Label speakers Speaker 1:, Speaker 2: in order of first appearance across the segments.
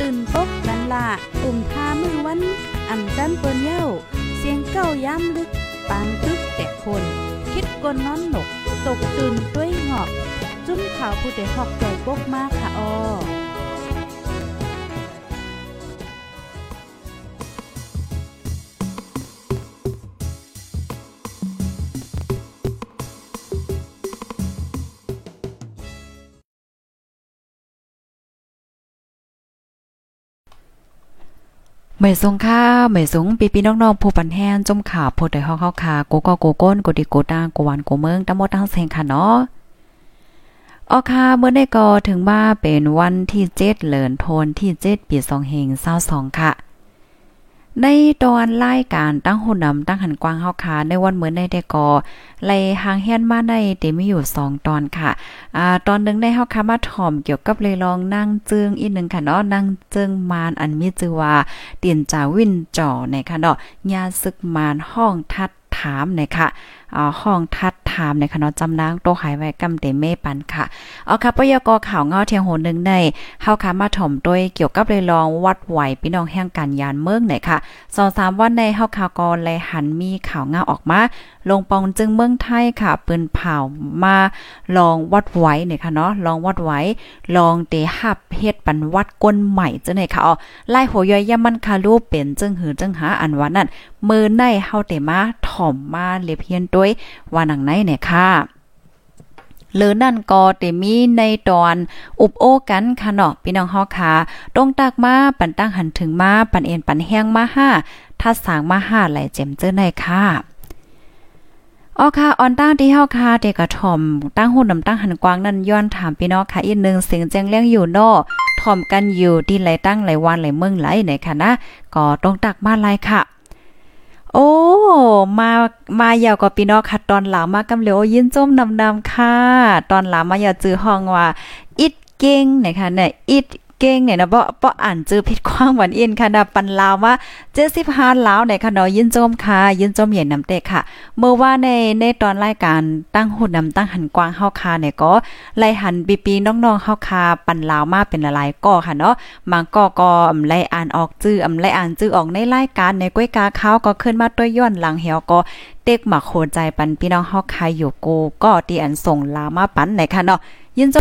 Speaker 1: ตื่นปกนันละตุ่มท่ามือวันอันจันเปิ้นเย้า เสียงเก้าย้ำลึก ปางตึกแต่คน คิดกนนอนหนก ตกตื่นด้วยหงอบ จุ้มข่าวผู้เด็กหอกใจปกมากค่ะออ
Speaker 2: เหมยสงค่าเหมยสงปีปีน้องๆผู้ปันแห้งจมขาโพดได้องเฮาคาโกก็โกก้นโกดิโกตางโกวันโกเมืองตะหมดทั้งเซงค่ะเนาะออค่ะเมื่อได้ก็ถึงว่าเป็นวันที่7เหลินโทนที่7ปี2เฮง22ค่ะ ในตอนรายการตั้งหุ่นนำตั้งหันกว้างเฮาค่ะในวันเหมือนในได้ก่อไล่หางเฮียนมาได้เต็มีอยู่ 2 ตอนค่ะอ่าตอนนึงได้เฮาค่ะมาถ่อมเกี่ยวกับเลยลองนั่งจึงอีกนึงค่ะเนาะนั่งจึงมานอันมีชื่อว่าเตียนจาวินจ่อในค่ะเนาะยาศึกมานห้องทัดถามนะคะอะ ห้องทัดถามในคณะจำนางโตหายไว้กำเตเมปันค่ะ เอาค่ะปยกข่าวเงาเทียงโหนึงในเฮาค่ะมาถ่อมโดยเกี่ยวกับเลยลองวัดไหวพี่น้องแห่งการยานเมืองไหนค่ะ2-3วันในเฮาข่าวกอเลยหันมีข่าวเงาออกมา ลงปองจึงเมืองไทยค่ะปืนเผามาลองวัดไหวเนี่ยค่ะเนาะลองวัดไหวลองเตหับเฮ็ดปันวัดก้นใหม่จังได๋ค่ะอ๋อไล่หัวย่อยยามันคารูปเป็นจึงหือจึงหาอันว่านั่นมือในเฮาเตมาถ่อมมาเล็บเฮียนด้วยว่าหนังไหนเนี่ยค่ะหรือนั่นก็เตมีในตอนอุบโอกันค่ะเนาะพี่น้องฮาค่ะตรงตากมาปันตั้งหันถึงมาปันเอ็นปันแห้งมาห้าถ้าสางมาห้าไหลเจ็มเจอในค่ะอ๋อค่ะออนตั้งที่เฮาค่ะเด็กกระถ่อมตั้งหุ่นนำตั้งหันกวางนั่นย้อนถามพี่น้องค่ะอีกนึงเสียงแจ้งเลี้ยงอยู่นอถ่อมกันอยู่ที่ไหลตั้งไหลวันไหลเมืองไหลไหนค่ะนะก็ตรงตักมาไลค่ะ โอ้ มา มาเยาวกับพี่น้องค่ะ ตอนหลามากำเหลียวยินจมนำนำค่ะ ตอนหลามาอย่าจื้อห้องว่า อิดเก่งนะคะเนี่ยอิด เก่งเนี่ยนะบ่บ่อ่านเจอผิดความหวานเอินค่ะนะปันลาวว่า75ลาวในค่ะเนาะยินจมค่ะยินจมใหญ่นำเตะค่ะ เมื่อว่าในในตอนรายการตั้งหุ่นนำตั้งหันกว้างเฮาคาเนี่ยก็ไล่หันปีปีน้องๆเฮาคาปันลาวมาเป็นหลายก่อค่ะเนาะบางก่อก็อไล่อ่านออกจื้ออำไล่อ่านจื้อออกในรายการในก้วยกาข้าวก็ขึ้นมาด้วย้อนหลังเหี่ยวก็เต็กหมาโคใจปันพี่น้องเฮาคาอยู่กูก็ที่อันส่งลามาปันไหนค่ะเนาะยินจ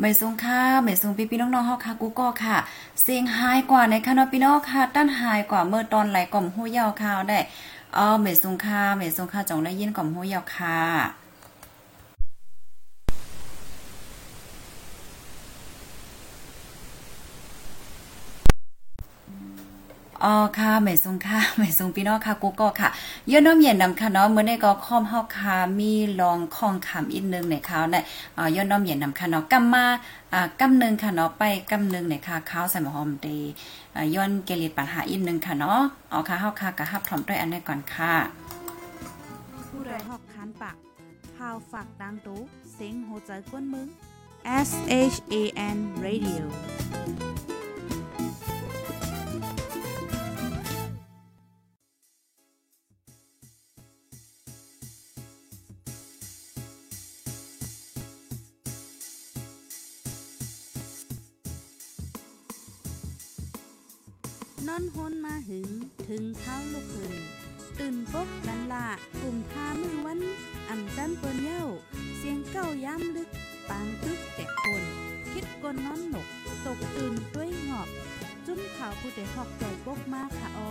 Speaker 2: ไม่สูงค่ะไม่สูงพี่พี่น้องๆเฮาค่ะกูก็ค่ะ เสียงหายกว่าในค่ะเนาะพี่น้องค่ะต้านหายกว่าเมื่อตอนไหลกล่อมหูยาวข่าวได้อ๋อไม่สูงค่ะไม่สูงค่ะจงได้ยินกล่อมหูยาวค่ะ อ๋อค่ะไม่ทรงค่ะไม่ทรงพี่น้องค่ะกูก็ค่ะย้อนน้อมเย็นนำค่ะเนาะมื้อนี้ก็ค้อมเฮาค่ะมีลองคองคำอีกนึงในข่าวในอ่าย้อนน้อมเย็นนำค่ะเนาะกำมาอ่ากำนึงค่ะเนาะไปกำนึงในค่ะข้าวใส่หมอหอมเดอ่าย้อนเกลิดปัญหาอีกนึงค่ะเนาะเอค่ะเฮาค่ะก็ฮับถอมด้วยอันนี้ก่อนค่ะ
Speaker 1: ผู้ใดหอกคันปากพาวฝากดังตู้เสียงโหใจกวนมึง S H A N Radio อนฮนมาหึง ถึงเท้าลูกหึงตื่นปกกันละกลุ่มทามือวันอ่ำจันเปิ้นเย้า เสียงเก้าย้ำลึก ปางตึกแต่คน คิดกนนอนหนก ตกตื่นด้วยหงอบ จุ้มข่าวผู้ใดหอกใจปกมากค่ะออ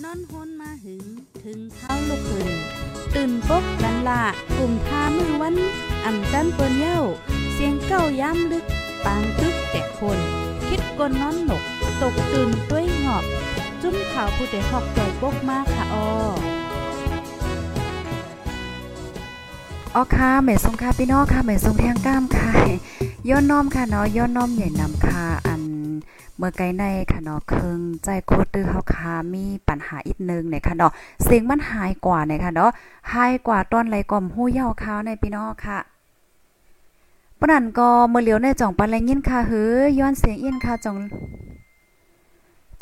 Speaker 1: นอนฮนมาหึง ถึงเท้าลูกหึงตื่นปกกันละกลุ่มทามือวันอ่ำจันเปิ้นเย้า เสียงเก้าย้ำลึก ปางตึกแต่คน คิดกนนอนหนก ตกตื่นด้วยหงอบ จุ้มข่าวผู้ใดหอกใจปกมากค่ะออ
Speaker 2: อ๋อค่ะแม่ทรงค่ะพี่น้องค่ะแม่ทรงแทงก้ามค่ะย้อนน้อมค่ะเนาะย้อนน้อมใหญ่นำค่ะ มื่อไกลในค่ะเนาะเคิงใจโคตรตื้อเฮาค่ะมีปัญหาอีกนึงเนี่ยค่ะเนาะเสียงมันหายกว่าเนี่ยค่ะเนาะหายกว่าตอนไหลก่อมหู้เย้าขาวในพี่น้องค่ะปะนั้นก็เมื่อเหลียวในจ่องปันแลยินค่ะเฮ้ยย้อนเสียงอินค่ะจ่อง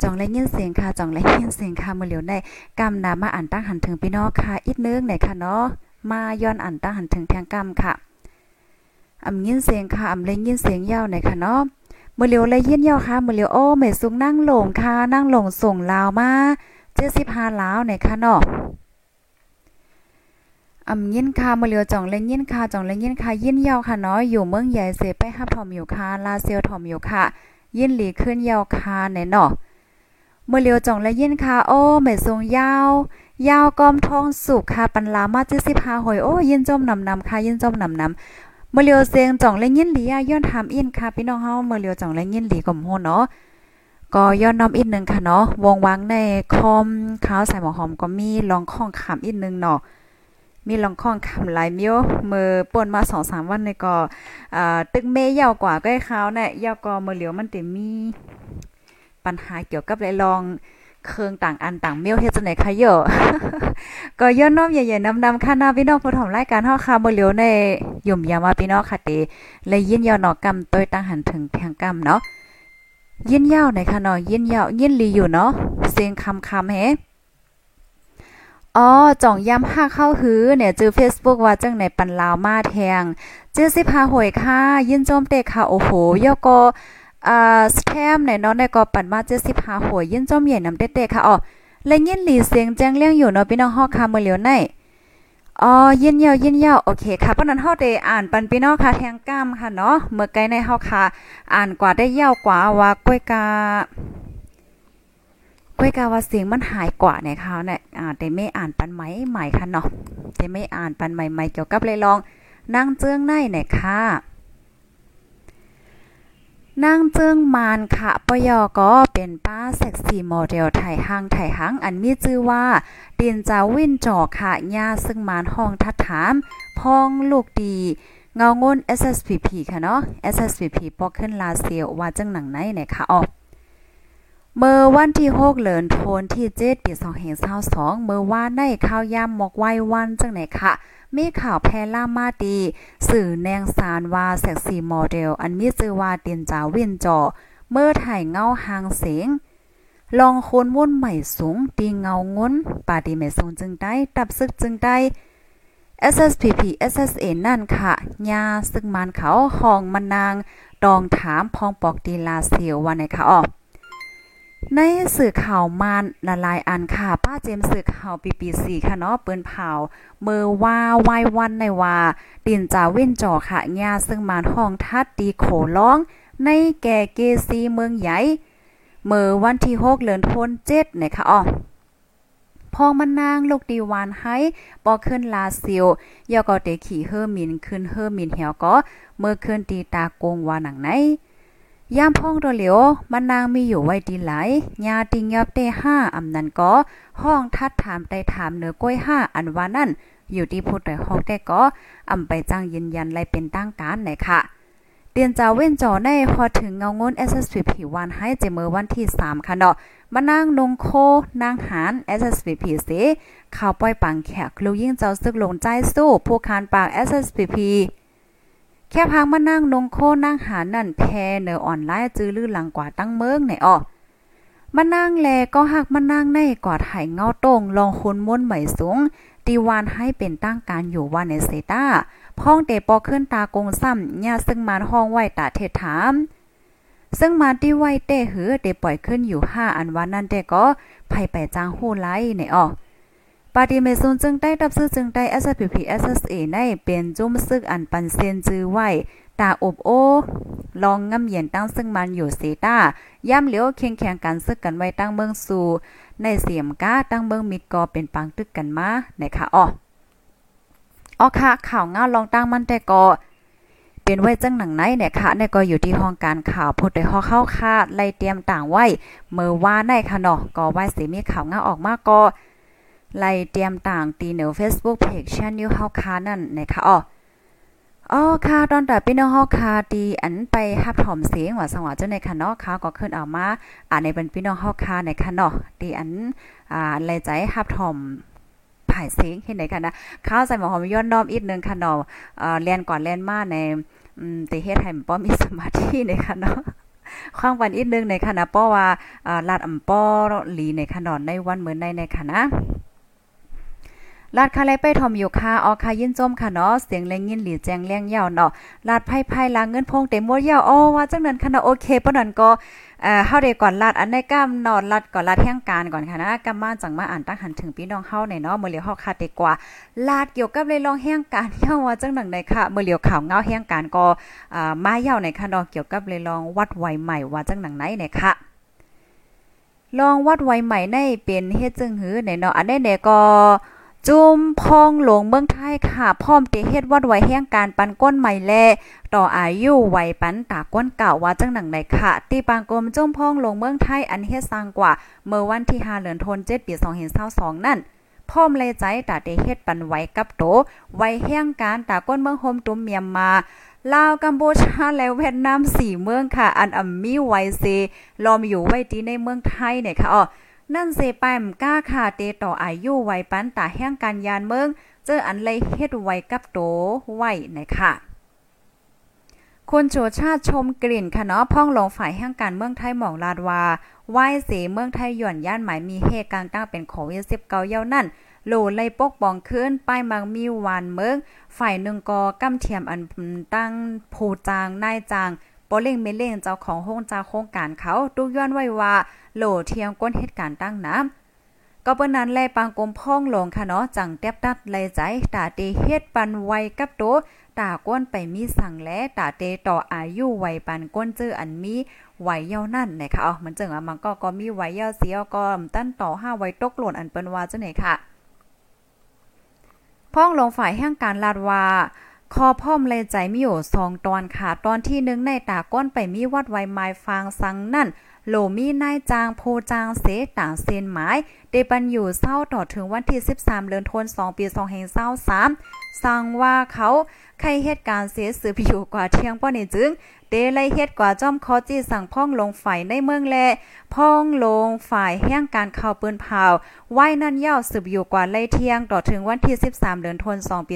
Speaker 2: จ่องแลยินเสียงค่ะจ่องแลยินเสียงค่ะเมื่อเหลียวในกำนามาอ่านตั้งหันถึงพี่น้องค่ะอีกนึงเนี่ยค่ะเนาะมาย้อนอ่านตั้งหันถึงแทงกำค่ะอำยินเสียงค่ะอำเลยยินเสียงยาวหน่อยค่ะเนาะ มือเลียวเลยยินยาวค่ะมือเลียวโอ้แม่สุงนั่งหลงค่ะนั่งหลงส่งลาวมา75ลาวในค่ะเนาะอำยินค่ะมือเลียวจ่องเลยยินค่ะจ่องเลยยินค่ะยินยาวค่ะเนาะอยู่เมืองใหญ่เสไปฮับถอมอยู่ค่ะลาเซียวถอมอยู่ค่ะ ยินหลีขึ้นยาวค่ะแน่เนาะมื่อเลียวจ่องเลยยินค่ะโอ้แม่สุงยาวยาวกอมทองสุกค่ะปันลามา75หอยโอ้ยินจมนำนำค่ะยินจมนำนำ เมื่อเลียวเสียงจ่องและยินหลีย้อนถามอินค่ะพี่น้องเฮาเมื่อเลียวจ่องและยินหลีก็โหเนาะก็ย้อนน้อมอีกนึงค่ะเนาะวงวังในคอมข้าวใส่หมอหอมก็มีลองข้องขำอีกนึงเนาะมีลองข้องคำหลายมิ้วมือป่นมา2-3วันในก็ตึกเมยาวกว่าก็ให้ข้าวเนี่ยยาวก็เมื่อเลียวมันติมี ปัญหาเกี่ยวกับหลายลอง เครื่องต่างอันต่างเมียวเฮ็ดจังได๋คะเยอก็ย้อนน้อมใหญ่ๆนำๆค่ะนาพี่น้องผู้ถอมรายการเฮาค่ะมื้อเหลียวในยุ่มยามาพี่น้องค่ะติเลยยินยาวนาะกำต้อยตั้งหันถึงแทงกำเนาะยินยาวไหนค่ะเนาะยินยาวยินลีอยู่เนาะเสียงคำคำแฮอ๋อจ่องย้ำห้าเข้าหือเนี่ยจือ Facebook ว่าจังไหนปันลาวมาแทงจื้อ15หวยค่ะ ยินโจมเตะค่ะโอ้โหยอก็ อ่าสแตมป์เนี่ยเนาะในก็ปันมา75หวยยินจอมใหญ่นำเตะๆค่ะอ๋อและยินหลีเสียงแจ้งเลี้ยงอยู่เนาะพี่น้องฮอกค่ะมื้อเหลียวในอ๋อยินยาวยินยาวโอเคค่ะเพราะนั้นเฮาได้อ่านปันพี่น้องค่ะแทงก้ามค่ะเนาะเมื่อไกลในเฮาค่ะอ่านกว่าได้เยาวกว่าว่าก้อยกาก้อยกาว่าเสียงมันหายกว่าในคราวเนี่ยอ่าแต่ไม่อ่านปันไหมใหม่ค่ะเนาะแต่ไม่อ่านปันใหม่ๆเกี่ยวกับเลยลองนั่งเจื้องในเนี่ยค่ะ นางเจิงมานค่ะปยอก็เป็นป้าเซ็กซี่โมเดลไทยห้างไทยห้างอันมีชื่อว่าดินจาวินจอค่ะย่าซึ่งมานห้องทัดถามพ้องลูกดี เงางน SSPP ค่ะเนาะ SSPP ปอกขึ้นลาเซียวว่าจังหนังไหนเนี่ยค่ะอ๋อ เมื่อวันที่6เดือนธันที่7ปี2522เมื่อว่าในข้าวยามหมอกไว้วันจังไหนค่ะมีข่าวแพร่ามาดีสื่อแนงสารว่าแซ็กซีโมเดล อันมีชื่อว่าเตียนจาวินจอ เมื่อถ่ายเงาหางเสียงลองคนวุ่นใหม่สูงตีเงางนปาดีไม่สูงจึงได้ตับซึกจึงได้ SSPP SSA นั่นค่ะยาซึ่งมันเขาห้องมันนางดองถามพองปอกดีลาเซียวว่าไหนคะอ๋อ ในสื่อข่าวมานละลายอันค่ะ ป้าเจมสื่อข่าวปีปีสี่ค่ะเนาะเปิ้นเผาเมื่อว่าวายวันในว่าดินจาเว้นจอค่ะญาซึ่งมานห้องทัดดีโขร้อง ในแก่เกซีเมืองใหญ่เมื่อวันที่6เดือนธันวาคม7นะคะอ๋อพองมันนางลูกดีวานให้ปอขึ้นลาซิลยอก็เตขี่เฮอร์มินขึ้นเฮอร์มินเหี่ยวก็เมื่อขึ้นตีตากงว่าหนังไหน ย่ามพ่องตัวเหลียวมันนางมีอยู่ไว้ดีหลายยาติงยอบเต้ห้าอำนันก็ห้องทัดถามได้ถามเหนือก้อยห้าอันว่านั่นอยู่ที่พูดแต่ห้องแต่ก็อำไปจ้างยืนยันไรเป็นตั้งการไหนค่ะเตียนจาเว้นจอในพอถึงเงางน SSPP วันให้เจมอวันที่ 3 ค่ะเนาะมานั่งนงโคนางหาร SSPP เสข่าวป้อยปังแขกลูกยิ่งเจ้าซึกลงใจสู้ผู้คานปาก SSPP แค่พังมานั่งนงโคนั่งหานั่นแพเนอออนไลน์จื้อลือหลังกว่าตั้งเมืองไหนอ้อมานั่งแลก็หักมานั่งในกอดไห้เงาตรงลองคุณม้วนใหม่สูงตีวานให้เป็นตั้งการอยู่ว่าในเซตาพ้องเตปอขึ้นตากงซ้ำญาซึ่งมาห้องไหวตาเทถาม ซึ่งมาที่ไหวเต้หือเตปล่อยขึ้นอยู่ห้าอันวันนั่นเตก็ไผไปจ้างหู้ไลในอ้อ ปาติเมซุนจึงได้รับซื้อจึงได้ SPP SSA ในเป็นจุ้มซึกอันปันเซนจื้อไว้ตาอบโอ ลองงำเย็นตั้งซึ่งมันอยู่เซตาย่ำเหลียวเคียงแข่งกันซึกกันไว้ตั้งเมืองสู่ในเสียมก้าตั้งเมืองมิดกอเป็นปังตึกกันมาในค่ะอ๋ออ๋อค่ะข่าวงาลองตั้งมันแต่ก็เป็นไว้จังหนังไหนเนี่ยค่ะในก็อยู่ที่ห้องการข่าวพูดได้ฮอเข้าคาดไล่เตรียมต่างไว้เมื่อว่าในค่ะเนาะก็ไว้สิมีข่าวงาออกมาก็ ไล่เตรียมต่างตีเหนือ Facebook Page Channel เฮาคานั่นนะคะอ๋ออ๋อค่ะตอนแต่พี่น้องเฮาคาดีอันไปฮับถอมเสียงว่าสังหวะเจ้าในค่ะเนาะค่ะก็ขึ้นเอามาอ่าในเป็นพี่น้องเฮาคาในค่ะเนาะดีอันอ่าไล่ใจฮับถอมผ่ายเสียงเห็นไหนกันนะข้าวใส่หมอหอมย้อนน้อมอีกนึงค่ะเนาะเอ่อเรียนก่อนเรียนมาในอืมต่เฮ็ดให้ป้อมีสมาธิในค่ะเนาะข้างวันอีกนึงในค่ะนะป้อว่าอ่าลาดอำป้อหลีในค่ะเนาะในวันเหมือนในในค่ะนะ ลาดคาไลไปทอมอยู่ค่ะออค่ะยินจมค่ะเนาะเสียงแรงยินหลีแจงแรงยาวเนาะลาดไพ่ไพ่ลาเงินพงเต็มหมดยาวอ๋อว่าจังนั้นค่ะเนาะโอเคปะนั้นก็เอ่อเฮาได้ก่อนลาดอันในก้ามนอนลาดก่อนลาดแห่งการก่อนค่ะนะกำมาจังมาอ่านตั้งหันถึงพี่น้องเฮาในเนาะมื้อเหลียวเฮาคาดดีกว่าลาดเกี่ยวกับเลยลองแห่งการเฮาว่าจังนั้นได้ค่ะมื้อเหลียวข่าวเงาแห่งการก็อ่ามาเย่าในค่ะเนาะเกี่ยวกับเลยลองวัดไวใหม่ว่าจังหนังไหนเนี่ยค่ะลองวัดไวใหม่ในเป็นเฮ็ดจึงหือในเนาะอันนี้เนี่ยก็ จุ้มพองหลงเมืองไทยค่ะ พร้อมเตเฮ็ดวัดไว้แห่งการปันก้นใหม่แลต่ออายุไว้ปันตาก้นเก่าว่าจังหนังไหนค่ะตีปางกรมจุ้มพองหลงเมืองไทยอันเฮ็ดสร้างกว่า เมื่อวันที่5เดือนธันวาคม7ปี2022นั่นพร้อมเลยใจตาเตเฮ็ดปันไว้กับโตไว้แห่งการตาก้นเมืองโฮมตุ้มเมียมมาลาวกัมพูชาและเวียดนาม4เมืองค่ะ อันอำมีไวเซลอมอยู่ไว้ที่ในเมืองไทยเนี่ยค่ะอ๋อ นั่นเสไปมก้าค่ะเตต่ออายุไวปันตาแห่งการยานเมือง เจออันเลยเฮ็ดไวกับโตไว้นะคะคุณโชชาติชมกลิ่นค่ะเนาะพ่องลงฝ่ายแห่งการเมืองไทยหมองลาดว่าไหว้เสเมืองไทยหย่อนย่านหมายมีเหตุการณ์ตั้งเป็นโควิด19เย้านั่นโหลไล่ปกป้องขึ้นป้ายมังมีวานเมืองฝ่ายหนึ่งกอกำเทียมอันตั้งผูจางนายจาง ปอเล่งเมเล่งเจ้าของโฮงจาโครงการเขาตุกย้อนไว้ว่าโหลเทียงก้นเหตุการณ์ตั้งน้ำก็เปิ้นนั้นแลปังกลมพ่องลงค่ะเนาะจังแตบตัดไลใจตาเตเฮ็ดปันไวกับโตตาก้นไปมีสั่งและตาเตต่ออายุไวปันก้นเจออันมีไวเย้านั่นนะคะอ๋อมันจึงอะมันก็ก็มีไวเย้าเสียก็ตั้นต่อ5ไวตกหล่นอันเปิ้นว่าจังไหนค่ะพ้องลงฝ่ายแห่งการลาดว่า คอพ่อมเลยใจมีอยู่สองตอนค่ะ ตอนที่หนึ่งในตาก้นไปมีวัดไวไม้ฟางสังนั่น โหลมีนายจางโพจางเสต่างเซนหมายเดปันอยู่เศร้าต่อถึงวันที่ 13เดือนธันวาคมปี2523สั่งว่าเขาใครเหตุการณ์เสียสืบอยู่กว่าเที่ยงป้อนี่จึงเดไลเฮ็ดกว่าจอมคอจี้สั่งพ่องลงฝ่ายในเมืองแลพ่องลงฝ่ายแห่งการเข้าปืนเผาไว้นั่นยาวสืบอยู่กว่าไล่เที่ยงต่อถึงวันที่ 13 เดือนธันวาคมปี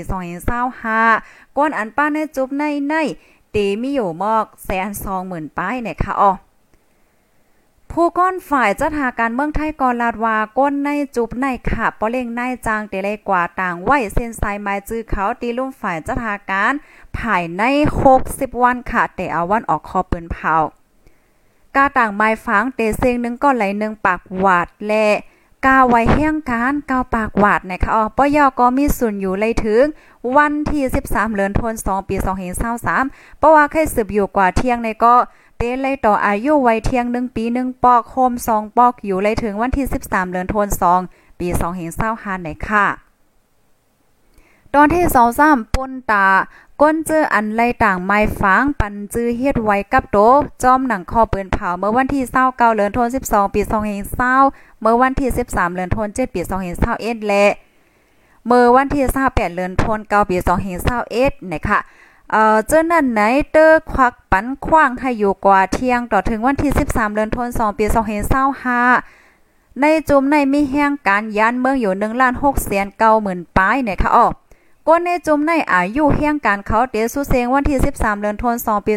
Speaker 2: 2525ก้อนอันป้าในจุบในในเตมีอยู่มอกแสนสองหมื่นป้ายเนี่ยค่ะอ๋อ ผู้ก้อนฝ่ายจัดหาการเมืองไทยกอลาดว่าก้นในจุบในขับปอเล่งในจางเตเลกว่าต่างไหวเส้นสายไม้จื้อเขาตีลุ่มฝ่ายจัดหาการภายใน 60 วันค่ะแต่เอาวันออกคอปืนเผากาต่างไม้ฝังเตเซงนึงก็ไหลนึงปากหวาดแลกาไว้เฮียงการกาวปากหวาดนะคะอ๋อปยอก็มีส่วนอยู่เลยถึง วันที่ 13เดือนธันวาคมปี2523เพราะว่าเคยสืบอยู่กว่าเที่ยงในก็ เต้เลยต่ออายุไว้เที่ยงหนึ่งปีหนึ่งปอกโคมสองปอกอยู่เลยถึงวันที่ 13เดือนธันวาคมปี2 5 2 5ในค่ะ ตอนที่23ปุ้นตาก้นเจออันไลต่างไม้ฟางปันจื้อเฮ็ดไว้กับโตจอมหนังคอปืนเผาเมื่อวันที่29เดือนธันวาคม12 ปี2020เมื่อวันที่ 13เดือนธันวาคมปี2021และเมื่อวันที่28เดือนธันวาคมปี2021นะคะ เอ่อเจ้านั่นไหนเตอร์ควักปันขว้างให้อยู่กว่าเที่ยงต่อถึงวันที่ 13 เดือนธันวาคมปี2525ในจุมในมีแห่งการยานเมืองอยู่1ล้าน6แสน9หมื่นป้ายเนี่ยค่ะออก้นในจุมในอายุแห่งการเขาเตสุเซงวันที่ 13 เดือนธันวาคมปี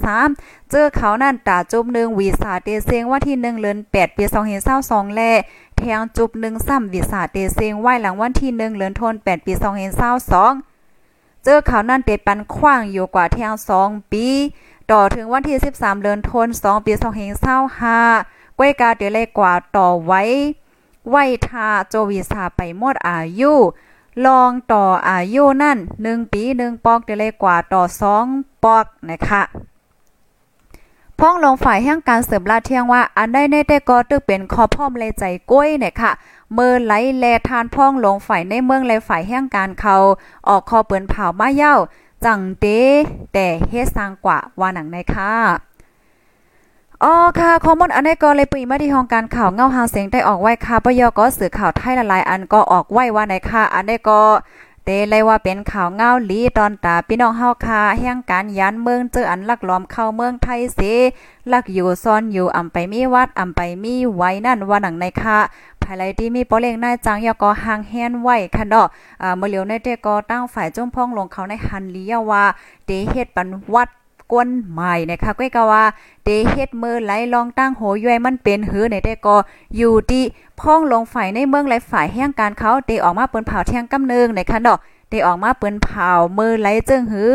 Speaker 2: 2523เจอเขานั่นตาจุม1วีซาเตเซงวันที่1เดือน8ปี2522แลแทงจุบ1ซ้ำวีซาเตเซงไว้หลังวันที่1เดือนธันวาคม8ปี2022 เจอเขาวนั่นเตปันขว้างอยู่กว่าเที่ยงสองปี ต่อถึงวันที่ 13 เดือนธันวาคมปี2525ก้วยกาเดเลยกว่าต่อไว้ ไว้ทาโจวีซาไปหมดอายุ ลองต่ออายุนั่น 1 ปี 1 ปอกเดเลยกว่าต่อ 2 ปอกนะคะพ้องลงฝ่ายแห่งการเสริมลาเที่ยงว่า อันได้ในแต่ก็ตึกเป็นคอพร้อมเลยใจก้อยเนี่ยค่ะ เมื่อไหลแลทานพ่องลงฝ่ายในเมืองและฝ่ายแห่งการเขา ออกคอเปิ้นเผามาเย้า จังเตแต่เฮ็ดสร้างกว่าว่าหนังในค่ะอ๋อค่ะข้อมูลอันนี้ก็เลยปีมาที่ห้องการข่าวเงาหางเสียงได้ออกไว้ค่ะปยก็สื่อข่าวไทยหลายอันก็ออกไว้ว่าในค่ะ อันนี้ก็เตเลยว่าเป็นข่าวเงาลีตอนตาพี่น้องเฮาค่ะแห่งการยันเมืองเจออันลักล้อมเข้าเมืองไทยเสลักอยู่ซ่อนอยู่อำไปมีวัดอำไปมีไว้นั่นว่าหนังในค่ะ ภายไลที่มีปอเล่งนายจังยอก็ห่างแฮนไว้ค่ะเนาะอ่าเมื่อเหลียวในเตก็ตั้งฝ่ายจุ้มพ่องลงเขาในหันลียว่าเตเฮ็ดปันวัดกวนใหม่นะคะก้อยก็ว่าเดเฮ็ดมือไหลลองตั้งโหย่อยมันเป็นหือในแต่ก็อยู่ที่พ้องลงฝ่ายในเมืองและฝ่ายแห่งการเขาเดออกมาเปิ้นเผาเที่ยงกำนึงในคันดอกเดออกมาเปิ้นเผามือไหลจึงหือ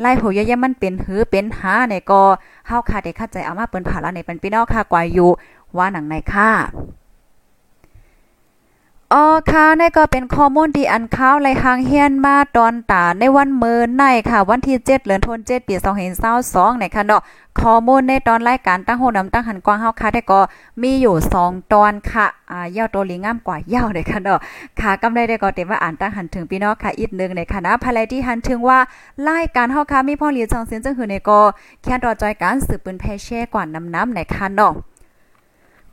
Speaker 2: ไล่โหย่อยมันเป็นหือเป็นหาในก็เฮาค่ะได้เข้าใจเอามาเปิ้นเผาแล้วในเป็นพี่น้องค่ะกว่าอยู่ว่าหนังในค่ะ อ๋อค่ะนี่ก็เป็นข้อมูลที่อันข้าวไหลหางเฮียนมาตอนตาในวันเมินในค่ะ วันที่7เดือนธันวาคมปี2022ในค่ะเนาะข้อมูลในตอนรายการตั้งโหนำตั้งหันกว้างเฮาค่ะได้ก็มีอยู่ 2 ตอนค่ะอ่ายาวตัวลิงงามกว่ายาวเลยค่ะเนาะค่ะกำไรได้ก็เต็มว่าอ่านตั้งหันถึงพี่น้องค่ะอีกนึงในค่ะภายที่หันถึงว่ารายการเฮาค่ะมีพ่อหลีจังเสียนจังหือในก็แค่ต่อจอยการสืบปืนแพเช่กว่าน้ำๆในค่ะเนาะ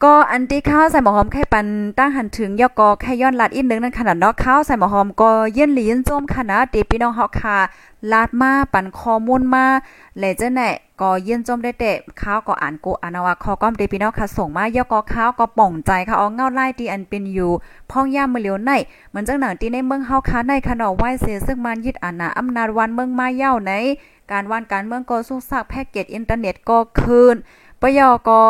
Speaker 2: ก็อันที่ข้าวใส่หมอหอมไข่ปันตั้งหันถึงยอกอแค่ย้อนลัดอีกนึงนั่นขนาดเนาะข้าวใส่หมอหอมก็เย็นหลีนจมขนาดตีพี่น้องเฮาค่ะลาดมาปันข้อมูลมาแลเจ้าแน่ก็เย็นจมได้แต่ข้าวก็อ่านกูอานาวาคอก้อมตีพี่น้องค่ะส่งมายอกอข้าวก็ป่องใจค่ะเอาเงาไล่ที่อันเป็นอยู่พ่องย่ามมือเหลียวในเหมือนจังหนังที่ในเมืองเฮาค่ะในขนอไหว้เสซึ่งมันยึดอานาอำนาจวันเมืองมาเย้าในการวันการเมืองก็สุกซักแพ็กเกจอินเทอร์เน็ตก็คืนปยอกอ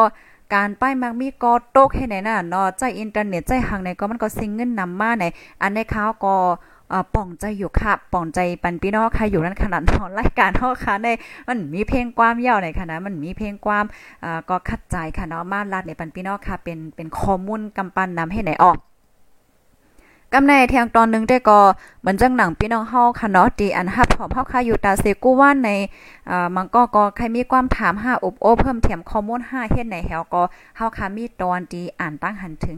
Speaker 2: การป้ายมักมีก็ตกให้ไหนน่ะเนาะใจอินเทอร์เน็ตใจหังไหนก็มันก็ซิงเงินนำมาไหนอันในข้าวก็ป่องใจอยู่ค่ะป่องใจปันพี่น้องค่ะอยู่นั้นขนาดนอนรายการเฮาค่ะในมันมีเพลงความยาวในขณะมันมีเพลงความอ่าก็คัดใจค่ะเนาะมาลาดในปันพี่น้องค่ะเป็นเป็นข้อมูลกำปั้นนำให้ไหนออก กำในแทงตอนนึงได้ก็เหมือนจังหนังพี่น้องเฮาค่ะเนาะดีอันฮับหอมเฮาค่ะอยู่ตาเซกูว่านในอ่ามันก็ก็ใครมีความถามหาอบโอเพิ่มเติมข้อมูล5เฮ็ดในแฮวก็เฮาค่ะมีตอนดีอ่านตั้งหันถึง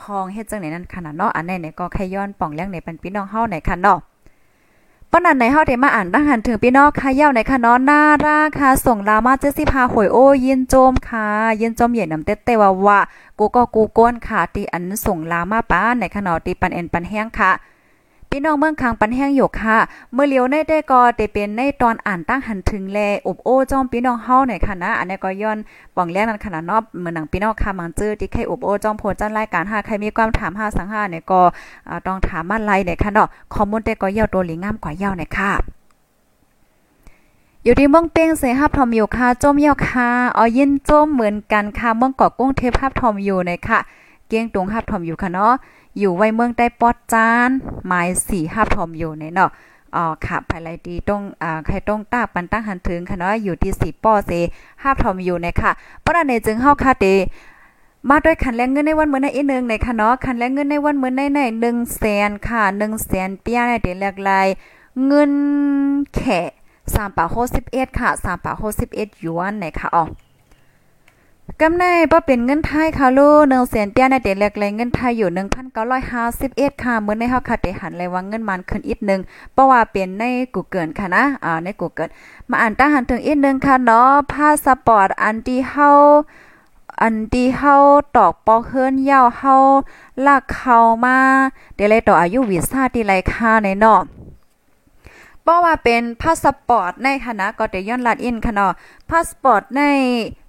Speaker 2: พองเฮ็ดจังไหนนั่นขนาดเนาะอันไหนๆก็ใครย้อนป่องเรื่องในปันพี่น้องเฮาไหนค่ะเนาะ ปนันในเฮาได้มาอ่านดังหันถึงพี่น้องค่ะเย้าในค่ะเนาะน่ารักค่ะส่งลามาเจสิพาหวยโอ้ยินโจมค่ะยินโจมเหยียนนำเต้ๆว่าว่ากูก็กูก้นค่ะตีอันส่งลามาป้าในค่ะนอตีปันเอ็นปันแห้งค่ะ พี่น้องเมืองคางปันแห้งอยู่ค่ะ เมื่อเลียวในได้ก็ได้เป็นในตอนอ่านตั้งหันถึงแลอบโอ้จอมพี่น้องเฮาหน่อยค่ะนะอันนี้ก็ย้อนป่องแรกนั้นขนาดนาะเหมือนหนังพี่น้องค่ะมังจื้อที่ใครอบโอ้จอมโพจันรายการหาใครมีความถามหาสังหาเนี่ยก็ต้องถามมาไลเนี่ยค่ะเนาะคอมมูนได้ก็ยาวตัวหลีงามกว่าเยาวเนี่ยค่ะอยู่ที่เมืองเป้งเสฮับทอมอยู่ค่ะจมเยาค่ะอ๋อยินจมเหมือนกันค่ะเมืองเกาะกุ้งเทพภาพทอมอยู่ในค่ะ เกียงตุงฮับทอมอยู่ค่ะเนาะ อยู่ไว้เมืองใต้ปอดจานหมายสี่ฮับทอมอยู่ในเนาะอ๋อค่ะภายไลดีตรงอ่าใครตรงตาปันตั้งหันถึงค่ะเนาะอยู่ที่สี่ป้อเซฮับทอมอยู่ในค่ะเพราะนั้นในจึงเฮาค่ะเตมาด้วยคันแรงเงินในวันเมื่อนในอีนึงในค่ะเนาะคันแรงเงินในวันเมื่อนในใน1แสนค่ะ1แสนเปียในเดแลกลายเงินแขสามปาโคสิบเอ็ดค่ะสามปาโคสิบเอ็ดหยวนไหนค่ะอ๋อ กำไรบ่เป็นเงินไทยค่ะลูกหนึ่งแสนเตี้ยในเด็กเล็กเลยเงินไทยอยู่หนึ่งพันเก้าร้อยห้าสิบเอ็ดค่ะเมื่อในเฮาค่ะได้หันเลยว่าเงินมันขึ้นอีกนึงเพราะว่าเป็นในกูเกิลค่ะนะอ่าในกูเกิลมาอ่านตั้งหันถึงอีกนึงค่ะเนาะพาสปอร์ตอันที่เฮาอันที่เฮาตอกปอกเฮิรนยาวเฮาลากเข้ามาเดี๋ยวเลยต่ออายุวีซ่าที่ไรค่าในเนาะเพราะว่าเป็นพาสปอร์ตในคณะก็ได้ย้อนลัดอินค่ะเนาะพาสปอร์ตใน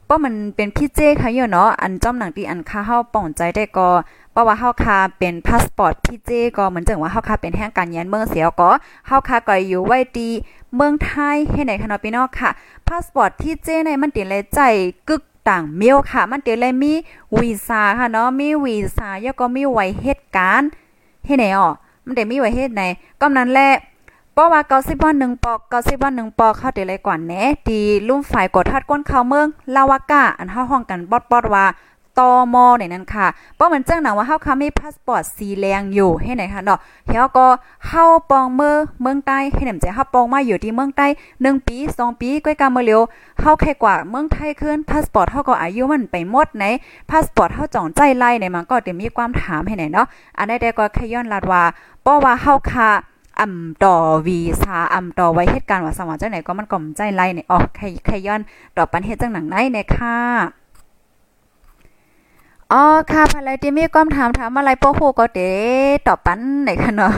Speaker 2: เพรามันเป็นพี่เจ้ค่ะอยู่เนาะอันจอมหนังที่อันค่าเฮาป้องใจได้ก็เพราะว่าเฮาคาเป็นพาสปอร์ตพี่เจก็เหมือนจังว่าเฮาคาเป็นแห่งการยันเมืองเสียก็เฮาคาก็อยู่ไว้ดีเมืองไทยให้ไหนคะเนาะพี่น้องค่ะพาสปอร์ตที่เจในมันติเลยใจกึกต่างเมียวค่ะ มันติเลยมีวีซ่าค่ะเนาะมีวีซ่าแล้วก็มีไว้เหตุการณ์ให้ไหนอ๋อมันได้มีไว้เฮ็ดไหนก็นั้นแหละ ราว่าเกาสิบวันหนึ่งปอกเกาสิบวันหนึ่งปอกเข้าเดี๋ยวเลยก่อนแหนดีลุ่มฝ่ายกดทัดก้นเข้าเมืองลาวากาอันเฮาห้องกันบอดบอดว่าตอมอในนั้นค่ะเพราะมันจังหนังว่าเฮาค่ะมีพาสปอร์ตสีแดงอยู่ให้ไหนค่ะเนาะเฮาก็เฮาปองเมืองเมืองใต้ให้หนำใจเฮาปองมาอยู่ที่เมืองใต้1ปี2ปีก้อยกาเมื่อเร็วเฮาแค่กว่าเมืองไทยขึ้นพาสปอร์ตเฮาก็อายุมันไปหมดไหนพาสปอร์ตเฮาจ่องใจไล่ในมันก็จะมีความถามให้ไหนเนาะอันใดๆก็แค่ย้อนลาดว่าเพราะว่าเฮาค่ะ อ่ำต่อวีซาอ่ำต่อไว้เหตุการณ์ว่าสมองจังไหนก็มันก่อมใจไล่เนี่ยอ๋อใครใครย้อนต่อปันเฮ็ดจังหนังไหนเนี่ยค่ะอ๋อค่ะภายที่มีความถามถามอะไรป้โหก็เดตอบปันไหนคะเนาะ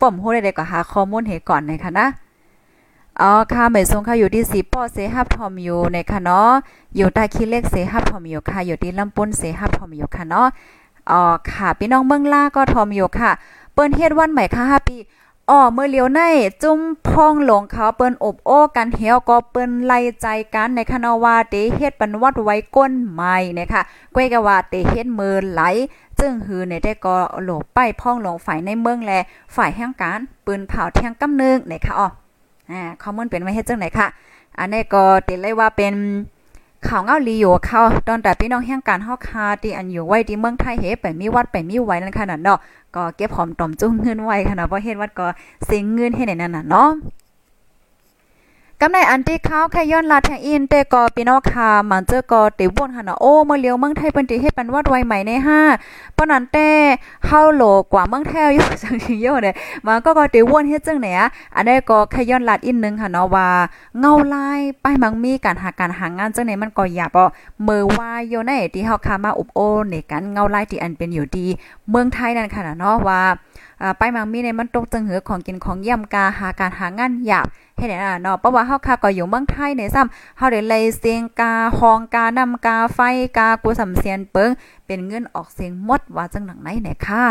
Speaker 2: ป่อมโหได้ก็หาข้อมูลให้ก่อนในค่ะนะอ๋อค่ะเมซงค่ะอยู่ที่สีป้อเซฮับทอมอยู่ในค่ะเนาะอยู่ใต้คิเล็กเซฮับทอมอยู่ค่ะอยู่ที่ลำปุ้นเซฮับทอมอยู่ค่ะเนาะอ๋อค่ะพี่น้องเมืองล่าก็ทอมอยู่ค่ะ เปิ้นเฮ็ดวันใหม่ค่ะ5ปี อ๋อเมื่อเลียวในจุ้มพองหลงเขาเปิ้นอบโอ้กันเหี่ยวก็เปิ้นไล่ใจกันในคณะว่าเตเฮ็ดปันวัดไว้ก้นใหม่นะคะก้วยกะว่าเตเฮ็ดมือไหลจึงหือในได้ก็โหลไปพ่องหลงฝ่ายในเมืองแลฝ่ายแห่งการปืนเผาแทงกำนึงนะคะอ๋ออ่าคอมมอนเป็นไว้เฮ็ดจังไหนค่ะ อันนี้ก็ติเลยว่าเป็น ข่าวเงาลีอยู่เขาตอนแต่พี่น้องแห่งการฮอกคาที่อันอยู่ไว้ที่เมืองไทยเฮไปมีวัดไปมีไว้นั่นขนาดเนาะก็เก็บหอมตอมจุ้งเงินไว้ขนาดเพราะเฮ็ดวัดก็เสียงเงินให้ในนั้นน่ะเนาะ กำในอันที่เขาแค่ย้อนลาแทงอินแต่ก็พี่น้องค่ะมันเจอก็ติวนค่ะนาะโอ้เมื่อเลียวเมืองไทยเปิ้นติเฮ็ดปันวัดไวใหม่ในห้าปานนั้นแต่เฮาโหลกว่าเมืองไทยอยู่จังซี่โยเด้มันก็ก็ติวนเฮ็ดจังไหนอะอันนี้ก็แค่ย้อนลาดอีกนึงค่ะเนาะว่าเงาลายป้ายมังมีการหาการหางานจังไหนมันก็อยาบ่มือว่าอยู่ในที่เฮาคามาอุบโอในกันเงาลายที่อันเป็นอยู่ดี เมืองไทยนั่นค่ะเนาะว่า ไปมังมีในมันตกจังหือของกินของย่ำกาหาการหางานหยาบให้ได้เนาะเพราะว่าเฮาค่ะก็อยู่เมืองไทยในซ้ำเฮาได้เลยเสียงกาฮองกานำกาไฟกากูสำเสียนเปิงเป็นเงินออกเสียงหมดว่าจังหนังไหนไหนค่ะ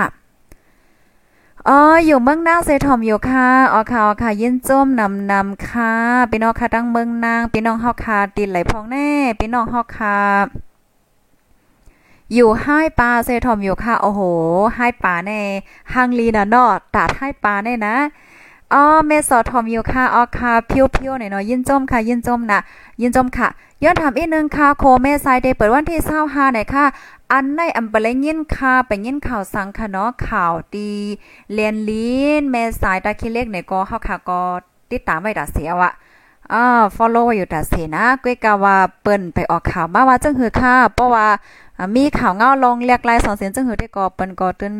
Speaker 2: อ๋ออยู่เมืองนางเซทอมอยู่ค่ะอ๋อค่ะอ๋อค่ะยินจมนำนำค่ะพี่น้องค่ะตั้งเมืองนางพี่น้องเฮาค่ะติดไหลพองแน่พี่น้องเฮาค่ะ อยู่ให้ปลาเซทอมอยู่ค่ะ โอ้โห ให้ปลาในฮังลีนะเนาะตัดให้ปลาในนะอ๋อเมสอทอมอยู่ค่ะอ๋อค่ะเพียวๆหน่อยเนาะยินจมค่ะ ยินจมนะยินจมค่ะย้อนถามอีกนึงค่ะโคเมไซเดเปิดวันที่25ไหน่อยค่ะ อันในอำเปลยินค่ะไปยินข่าวสังค่ะเนาะข่าวดีเลียนลีนเมสายตาคิเล็กเนี่ยก็เฮาค่ะก็ติดตามไว้ดาเสียว่ะอ่า follow อยู่ดาเสียนะก้อยกาว่าเปิ้นไปออกข่าวมาว่าจังหือค่ะเพราะว่า มีข่าวเงาลงเรียกลายสองเสียงจังหือได้ก็เปิ้นก็ตึ้น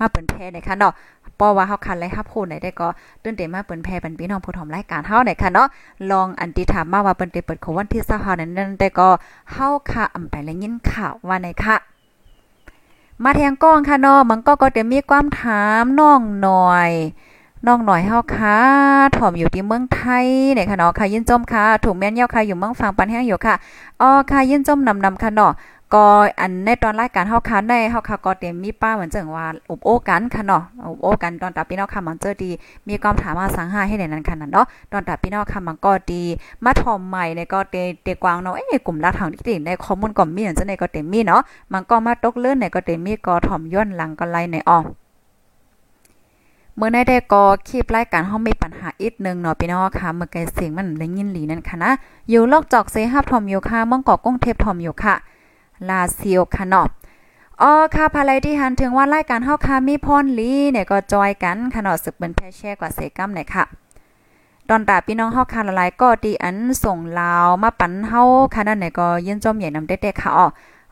Speaker 2: มาเปิ้นแพ้ในค่ะเนาะปอว่าเฮาคันไลฮับพูดไหนได้ก็ตื่นเตมาเปิ้นแพ่เป็นพี่น้องผู้ถมรายการเฮาไหนค่ะเนาะลองอันติถามมาว่าเปิ้นได้เปิดของวันที่25นั้นนั้นแต่ก็เฮาค่ะอำไปแล้วยินข่าวว่าไหนค่ะ มาแทงก้องค่ะเนาะมันก็ก็จะมีความถามน้องหน่อยน้องหน่อยเฮาค่ะถ่อมอยู่ที่เมืองไทยเนี่ยค่ะเนาะค่ะยินจมค่ะถูกแม่นเย้าค่ะอยู่เมืองฟังปันแห้งอยู่ค่ะอ๋อค่ะยินจมนำๆค่ะเนาะ ก็อันในตอนรายการเฮาคันได้เฮาค่ะก็เต็มมีป้าเหมือนจังว่าอุบโอกันค่ะเนาะอุบโอกันตอนตาพี่น้องค่ะมันเจอดี มีความถามมาสังหาให้ในนั้นค่ะนั่นเนาะตอนตาพี่น้องค่ะมันก็ดีมาทอมใหม่ในก็เตเตกวางเนาะเอ้กลุ่มรักทางที่ติในข้อมูลก็มีอย่างจังได๋ก็เต็มมีเนาะมันก็มาตกเลื่อนในก็เต็มมีก็ถ่อมย้อนหลังก็ไล่ในอ้อเมื่อในได้ก็คลิปรายการเฮามีปัญหาอีกนึงเนาะพี่น้องค่ะเมื่อไกลเสียงมันได้ยินหลีนั่นค่ะนะอยู่ลอกจอกเซฮับทอมอยู่ค่ะมองกอกก้งเทพทอมอยู่ค่ะ ลาซิโอค่ะเนาะอ๋อค่ะภายที่หันถึงว่ารายการเฮาค่ะมีพรลีเนี่ยก็จอยกันค่ะเนาะสึกเป็นแพแช่กว่าเซกัมเนี่ยค่ะตอนตาพี่น้องเฮาค่ะหลายก็ดีอันส่งลาวมาปันเฮาค่ะนั่นเนี่ยก็ยินจมใหญ่นำเด็กๆค่ะอ๋อ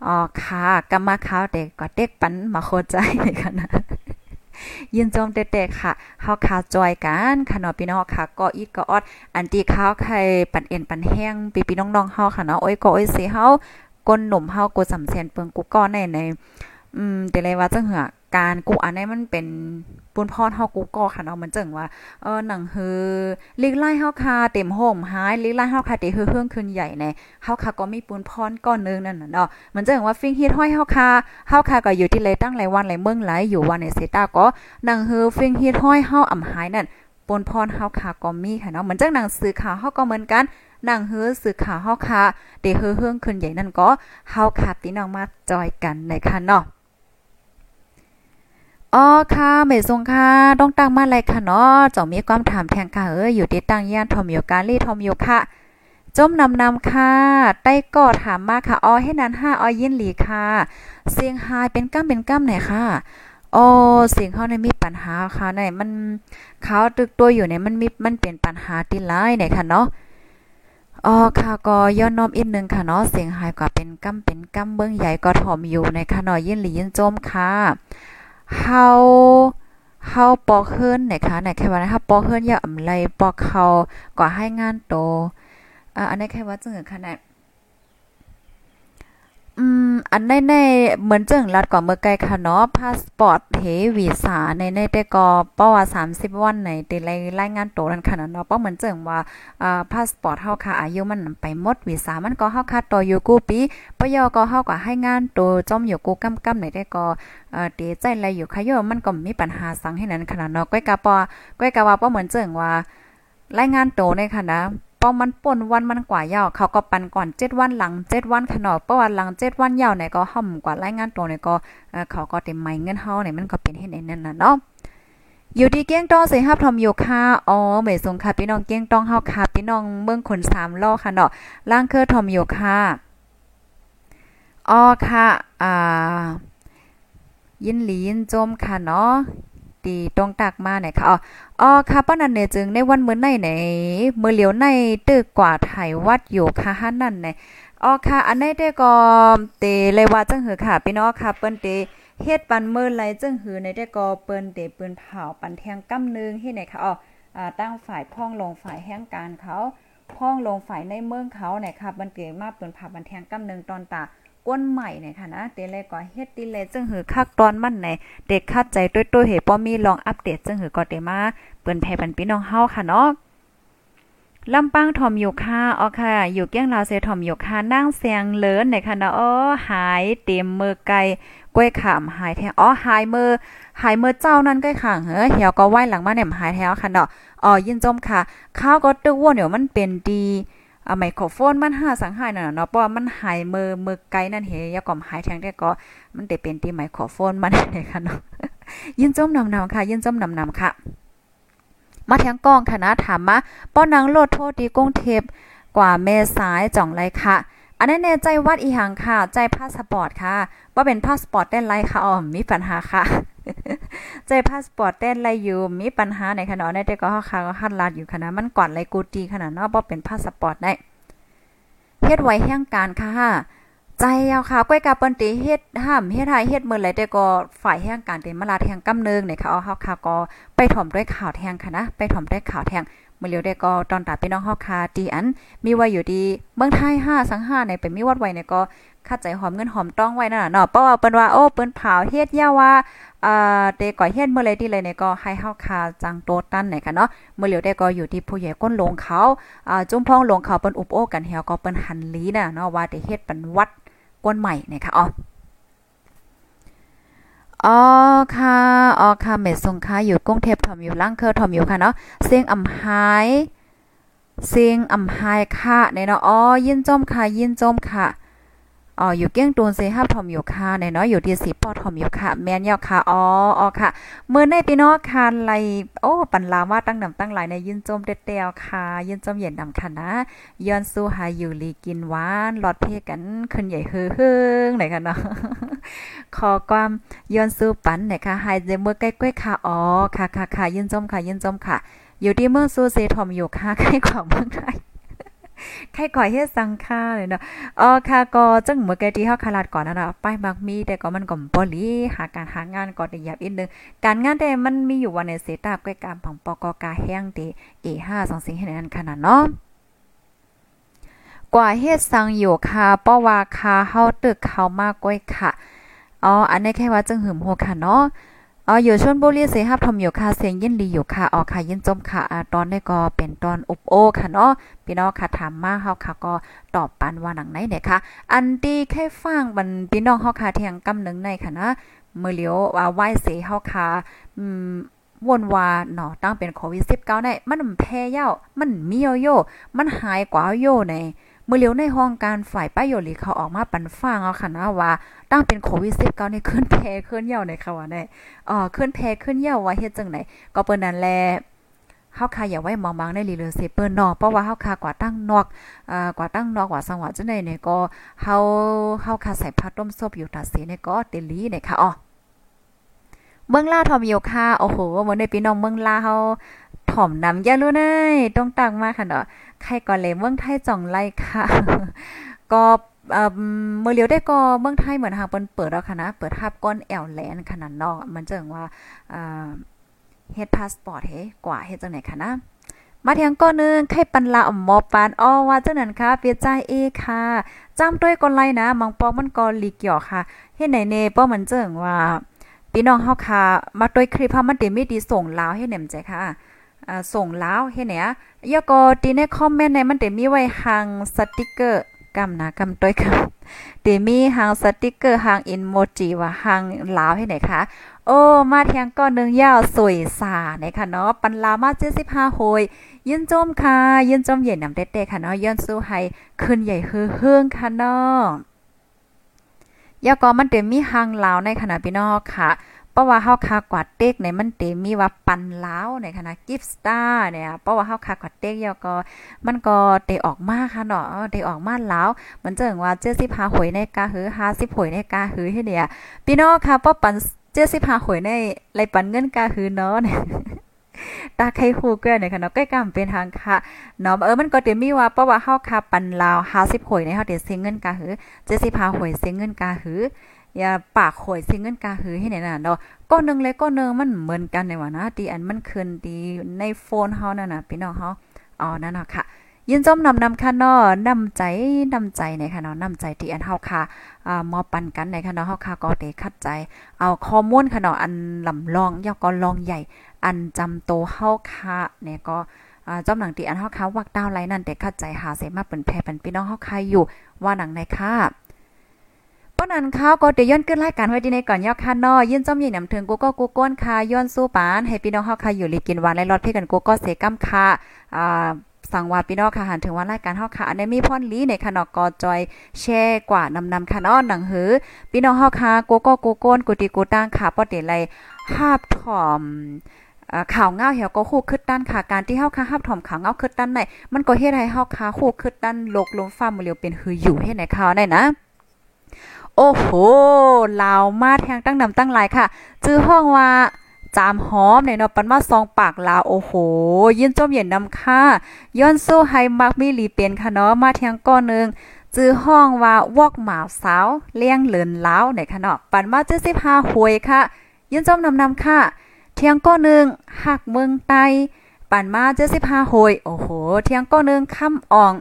Speaker 2: อ๋อค่ะกำมาข้าวเด็กก็เด็กปันมาโคใจค่ะนะยินจมเด็กๆค่ะเฮาค่ะจอยกันค่ะเนาะพี่น้องค่ะก็อีกก็ออดอันที่ข้าวไข่ปันเอ็นปันแห้งพี่ๆน้องๆเฮาค่ะเนาะโอ้ยก็โอ้ยสิเฮา ก้นหนุ่มเฮากูสำเสียนเปิงกูก้อนในในอืมแต่เลยว่าจังเหือการกูอันนี้มันเป็นปุนพรเฮากูก่อค่ะเนาะมันจังว่าเออหนังฮือลิกไล่เฮาคาเต็มโฮมหายลิกไล่เฮาคาเตเฮือเฮืองขึ้นใหญ่ในเฮาคาก็มีปุนพรก้อนนึงนั่นน่ะเนาะมันจังว่าฟิงฮิตห้อยเฮาคาเฮาคาก็อยู่ที่เลยตั้งหลายวันหลายเมืองหลายอยู่วันในเซตาก็หนังฮือฟิงฮิตห้อยเฮาอ่ำหายนั่นปนพรเฮาคาก็มีค่ะเนาะเหมือนจังหนังสือข่าวเฮาก็เหมือนกัน นางเฮือสื่อข่าวเฮาค่ะเดเฮือเฮืองขึ้นใหญ่นั่นก็เฮาค่ะพี่น้องมาจอยกันในค่ะเนาะอ๋อค่ะเมทรงค่ะต้องตั้งมาอะไรค่ะเนาะจ่อมีความถามแทงค่ะเอออยู่ที่ตั้งย่านทอมโยกาลี่ทอมโยค่ะจมนำนำค่ะใต้ก็ถามมาค่ะอ๋อให้นั้นห้าอ๋อยินหลีค่ะ เสียงหายเป็นก้ามเป็นก้ามไหนค่ะอ๋อเสียงเขาในมีปัญหาค่ะในมันเขาตึกตัวอยู่ในมันมีมันเป็นปัญหาที่หลายไหนค่ะเนาะ อ๋อค่ะก็ย้อนน้อมอีกนึงค่ะเนาะเสียงหายกว่าเป็นกำเป็นกำเบิ้งใหญ่ก็ถ่อมอยู่ในค่ะเนาะยินหลียินโจมค่ะเฮาเฮาปอกเฮิรนนะคะไหนแค่ว่านะคะปอกเฮิรนอย่าอำไลปอกเขาก็ให้งานโตอ่าอันนี้แค่ว่าจังค่ะนะ อืม อันในในเหมือนเจังรัดก่อนเมื่อไกลค่ะเนาะพาสปอร์ตเฮวีซ่าในในแต่ก็เพราว่า30 วันไหนติรายรายงานโตนั่นค่ะเนาะเพราะเหมือนเจังว่าอ่าพาสปอร์ตเฮาค่ะอายุมันไปหมดวีซ่ามันก็เฮาค่ะต่ออยู่กูปีปยก็เฮาก็ให้งานโตจอมอยู่กูกำกำไหนได้ก็เอ่อเตใจไรอยู่ค่ะโยมันก็มีปัญหาสังให้นั้นขนาดเนาะก้อยกะปอก้อยกะว่าเพราเหมือนเจังว่ารายงานโตในค่ะนะ ป้อมันป่นวันมันกว่ายาวเขาก็ปันก่อน7วันหลัง7วันขนอเพราะว่าหลัง7วันยาวเนี่ยก็ห่อมกว่ารายงานตัวเนี่ยก็เขาก็เต็มไม้เงินเฮาเนี่ยมันก็เป็นเฮ็ดนั่นน่ะเนาะอยู่ที่เกี้ยงต้องเสิฮับทอมอยู่ค่ะอ๋อเมสงค่ะพี่น้องเกี้ยงต้องเฮาค่ะพี่น้องเมืองคน3ล้อค่ะเนาะล่างเคอทอมอยู่ค่ะอ๋อค่ะอ่ายินหลียินจมค่ะเนาะตีตรงตักมาไหนค่ะอ๋อ ออค่ะป้านันเนี่ยจึงในวันมื้อในไหนมื้อเหลียวในตึกกว่าไทยวัดอยู่ค่ะฮั่นนั่นไหนอ๋อค่ะ อันนี้ได้ก็เตเลยว่าจังหือค่ะพี่น้องค่ะเปิ้นเตเฮ็ดปันมื้อไหลจังหือในได้ก็เปิ้นเตเปิ้นเผาปันแทงกำนึงเฮ็ดไหนค่ะอ๋ออ่าตั้งฝ่ายพ้องลงฝ่ายแห่งการเขาพ้องลงฝ่ายในเมืองเขาไหนค่ะมันเกิดมาเปิ้นเผาปันแทงกำนึงตอนตา ก้นใหม่เนี่ยค่ะนะเตเลยก็เฮ็ดติเลยจึงหือคักตอนมันในเด็กคัดใจต้วยๆเหป้อมีลองอัปเดตจึงหือก็เตมาเปิ้นแพ่ปันพี่น้องเฮาค่ะเนาะลำปางทอมอยู่ค่ะอ๋อค่ะ อยู่เกี้ยงลาวเซทอมอยู่ค่ะนั่งเสียงเลินในค่ะเนาะอ๋อหายเต็มมือไกลก้วยขามหายแท้อ๋อหายมือหายมือเจ้านั่นก้ข้างเฮ้เหี่ยวก็ไหวหลังมาเนี่ยหายแท้ค่ะเนาะอ๋อยินจมค่ะ ข้าวก็ตึกว่นเดี๋ยวมันเป็นดี อ่าไมโครโฟนมันหาสังหายน่ะเนาะเพราะมันหายมือมือไกลนั่นเฮยาก่อมหายแทงได้ก็มันได้เป็นที่ไมโครโฟนมันนี่ค่ะเนาะยินจมนำๆค่ะ ยินจมนำๆค่ะ มาแทงกล้องคณะถามมาป้อนังโลดโทษดีกรุงเทพกว่าเมษายจ่องไรค่ะอันนั้นแน่ใจวัดอีหังค่ะ ใจพาสปอร์ตค่ะ ว่าเป็นพาสปอร์ตได้ไรค่ะอ๋อมีปัญหาค่ะ ใจพาสปอร์ตเต้นไรอยู่มีปัญหาในขณะนี้แต่ก็ค่ะก็หัดลาดอยู่ขนาดมันก่อนไรกูตีขนาดเนาะบ่เป็นพาสปอร์ตได้เฮ็ดไว้แห่งการค่ะใจเอาค่ะก้อยกาเปิ้นตีเฮ็ดห้ามเฮ็ดหายเฮ็ดเมื่อไหลแต่ก็ฝ่ายแห่งการเต็มาลาแทงกำเนิงเนี่ยค่ะเอาเฮาค่ะก็ไปถ่อมด้วยข่าวแทงค่ะนะไปถ่อมด้วยข่าวแทง มื้อเลียวได้ก็ตอนตาพี่น้องเฮาค่ะดีอัน มีไว้อยู่ดีเมืองไทย5สัง5เนี่ยเป็นมีวัดไว้เนี่ยก็คัดใจหอมเงินหอมต้องไว้นั่นน่ะเนาะเพราะว่าเปิ้นว่าโอ้เปิ้นเผาเฮ็ดยาว่าอ่าเตก่อยเฮ็ดเมื่อไรที่เลยเนี่ยก็ให้เฮาคาจังโตตันเนี่ยค่ะเนาะเมื่อเหลียวได้ก็อยู่ที่ผู้ใหญ่ก้นลงเขาอ่าจุ้มพ้องลงเขาเปิ้นอุบโอ้กันเฮาก็เปิ้นหันลีน่ะเนาะว่าได้เฮ็ดเป็นวัดก้นใหม่นะคะอ๋อ อ๋อค่ะอ๋อค่ะเมดสงค่ะอยู่กรุงเทพถอมอยู่ล่างเคอถอมอยู่ค่ะเนาะเสียงอำหายเสียงอำหายค่ะในเนาะอ๋อยินจมค่ะยินจมค่ะ อ๋ออยู่เก้งตูนเซฮับทอมอยู่ค่ะในเนาะอยู่ที่สีปอทอมอยู่ค่ะ แมนยาค่ะอ๋ออ๋อค่ะเมื่อในพี่น้องค่ะไลโอ้ปันลาว่าตั้งนำตั้งหลายในยินจมเด็ดๆค่ะยินจมเย็นนำค่ะนะย้อนสู้หาอยู่ลีกินหวานหลอดเพกันขึ้นใหญ่เฮืองไหนกันเนาะขอความย้อนสู้ปันไหนค่ะหายเจมือใกล้ๆค่ะอ๋อค่ะค่ะค่ะยินจมค่ะยินจมค่ะ อยู่ที่เมืองซูเซทอมอยู่ค่ะใกล้ของเมืองไทย ใครก่อยเฮ็ดสังค่าเลยเนาะอ๋อค่ะก็จังเมื่อกี้ที่เฮาคาลาดก่อนนะเนาะป้ายมักมีแต่ก็มันก็บ่ลีหาการหางานก็ได้ยับอีกนึงการงานแต่มันมีอยู่วันในเสตาบใกล้การของปกกาแห้งเต A5 24ให้นั้นขนาดเนาะกว่าเฮ็ดสังอยู่ค่ะเพราะว่าค่ะเฮาตึกเข้ามาก้อยค่ะอ๋ออันนี้แค่ว่าจังหึมหัวค่ะเนาะ อ๋ออยู่ชนบุรีเสหับทมอยู่ค่ะเสียงยินดีอยู่ค่ะออค่ะยินจมค่ะอตอนนี้ก็เป็นตอนอุบโอค่ะเนาะพี่น้องค่ะถามมาเฮาค่ะก็ตอบปันว่าหนังไหนเนี่ยค่ะ อันดีแค่ฟังบันพี่น้องเฮาค่ะเทียงกำนึงในค่ะนะมื้อเลียวว่าไหว้เสเฮาค่ะอืมวนว่าเนาะตั้งเป็นโควิด19ได้มันแพ้เย้ามันมีโยโย่มันหายกว่าโยใน เมื่อเลียวในห้องการฝ่ายป้ายโยลีเขาออกมาปันฟังเอาค่ะนะว่า ตั้งเป็นโควิด19นี่ขึ้นแพ้ขึ้นเหี่ยวในค่ะว่าได้อ๋อขึ้นแพ้ขึ้นเหี่ยวว่าเฮ็ดจังได๋ก็เปิ้นนั่นแลเฮาคาอย่าไว้มองๆในรีเลเซเปิ้นนาะเพราะว่าเฮาคากว่าตั้งนอกอ่ากว่าตั้งนอกว่าสังหวะจังได๋เนี่ยก็เฮาเฮาคาใส่ผ้าต้มซบอยู่ตาเสเนี่ยก็เตลีเนี่ยค่ะอ๋อเมืองลาทอมโยค่ะโอ้โหเหมือนในพี่น้องเมืองลาเฮา ถ่อมน้ำยารู้ได้ต้องตังมากค่ะเนาะใครก่อนเลยเมืองไทยจ่องไล่ค่ะ ก็เอ่อเมื่อเลียวได้ก็เมืองไทยเหมือนหางเปิ้นเปิดแล้วค่ะนะเปิดทับก้นแอลแลนขนาดนอก มันจังว่าอ่าเฮ็ดพาสปอร์ตเฮ้กว่าเฮ็ดจังไหนค่ะนะมาเทียงก้อนนึงไข่ปันละอมอปานอ้อว่าจังนั้นค่ะเปียใจเอค่ะจ้ำด้วยก่อนไล่นะมังปองมันก็ลีเกี่ยวค่ะเฮ็ดไหนเน่ป้อมันเจิงว่าพี่น้องเฮาค่ะมาด้วยคลิปเฮามันเต็มีดีส่งลาวให้แหนมใจค่ะ ส่งแล้วเฮ็ดเนี่ยยก็ตีในคอมเมนต์ในมันเต็มีไว้หางสติกเกอร์กำนะกำต้อยค่ะเตมีหางสติกเกอร์หางอินโมจิว่าหางลาวให้ไหนคะโอ้มาแทงก้อนนึงยาวสวยสาไหนค่ะเนาะปันลามา75โหยยินจมค่ะยินจมเย็นนำเด็ดๆค่ะเนาะย้อนสู้ให้ขึ้นใหญ่เฮืองค่ะเนาะยาก็มันเต็มมีหางลาวในขณะพี่น้องค่ะ เพราะว่าเฮาคากวาดเต็กในมันเตมีว่าปันลาวในคณะกิฟต์สตาร์เนี่ยเพราะว่าเฮาคากวาดเต็กยอก็มันก็เตออกมาค่ะเนาะเตออกมาลาวมันเจิงว่า75หวยในกาหือ50หวยในกาหือให้เนี่ยพี่น้องค่ะป้อปัน75หวยในไรปันเงินกาหือเนาะตาไข่ฮู้ก็เนี่ยค่ะเนาะใกล้กำเป็นทางค่ะเนาะเออมันก็เตมีว่าเพราะว่าเฮาคาปันลาว50หวยในเฮาเตเสียเงินกาหือ75หวยเสียเงินกาหือ อย่าปากข่อยสิงเงินกาหือให้ไหนน่ะเนาะก้อนนึงเลยก้อนนึงมันเหมือนกันในว่านะตีอันมันคืนดีในโฟนเฮานั่นน่ะพี่น้องเฮาอ๋อนั่นน่ะค่ะ ยินจมนำนำค่ะเนาะนำใจนำใจในค่ะเนาะนำใจที่อันเฮาค่ะอ่ามอปันกันในค่ะเนาะเฮาค่ะก็ได้คัดใจ เอาข้อมูลค่ะเนาะอันลำลองยอกก็ลองใหญ่ อันจำโตเฮาค่ะเนี่ยก็จอมหนังตีอันเฮาค่ะวักดาวไลนั่นแต่คัดใจหาเสมาเป็นแพ่เป็นพี่น้องเฮาค่ะอยู่ว่าหนังในค่ะ ป้อนั้นข้าวก็เดย้อนขึ้นรายการไว้ดีในก่อนยอค่ะนอยื่นจอมใหญ่นำถึงกูก็กูก้นค่ะย้อนสู้ปาน ให้พี่น้องเฮาค่ะอยู่ลีกินหวานและรอดพี่กันกูก็เสกัมค่ะอ่าสั่งว่าพี่น้องค่ะหันถึงว่ารายการเฮาค่ะอันนี้มีพ่อนลีในขนอกกอจอยแช่กว่านำนำค่ะเนาะหนังหือพี่น้องเฮาค่ะกูก็กูก้นกูตีกูตั้งค่ะป้อเตไลหาบถ่อมข่าวเงาเหี่ยวก็คู่คึดด้านค่ะการที่เฮาค้าฮับถ่อมข่าวเงาคึดด้านไหนมันก็เฮ็ดให้เฮาค้าคู่คึดด้านโลกลมฟ้ามือเลียวเป็นคืออยู่ให้ไหนข่าวได้นะ โอ้โหลาวมาแทงตั้งนำตั้งหลายค่ะ จื้อห้องว่าจามหอมเนี่ยเนาะปันมาซองปากลาวโอ้โห ยินจมเย็นนำค่าย้อนโซ่ไฮมักมีหลีเป็นค่ะเนาะมาแทงก้อนนึงจื้อห้องว่าวอกหมาสาวเลี้ยงเหลินลาวเนี่ยค่ะเนาะปันมา75หวยค่ะ ยินจมนำนำค่ะ เทียงก้อนึงหักเมืองไตปันมา75หวยโอ้โห เทียงก้อนึงค่ำอ่อง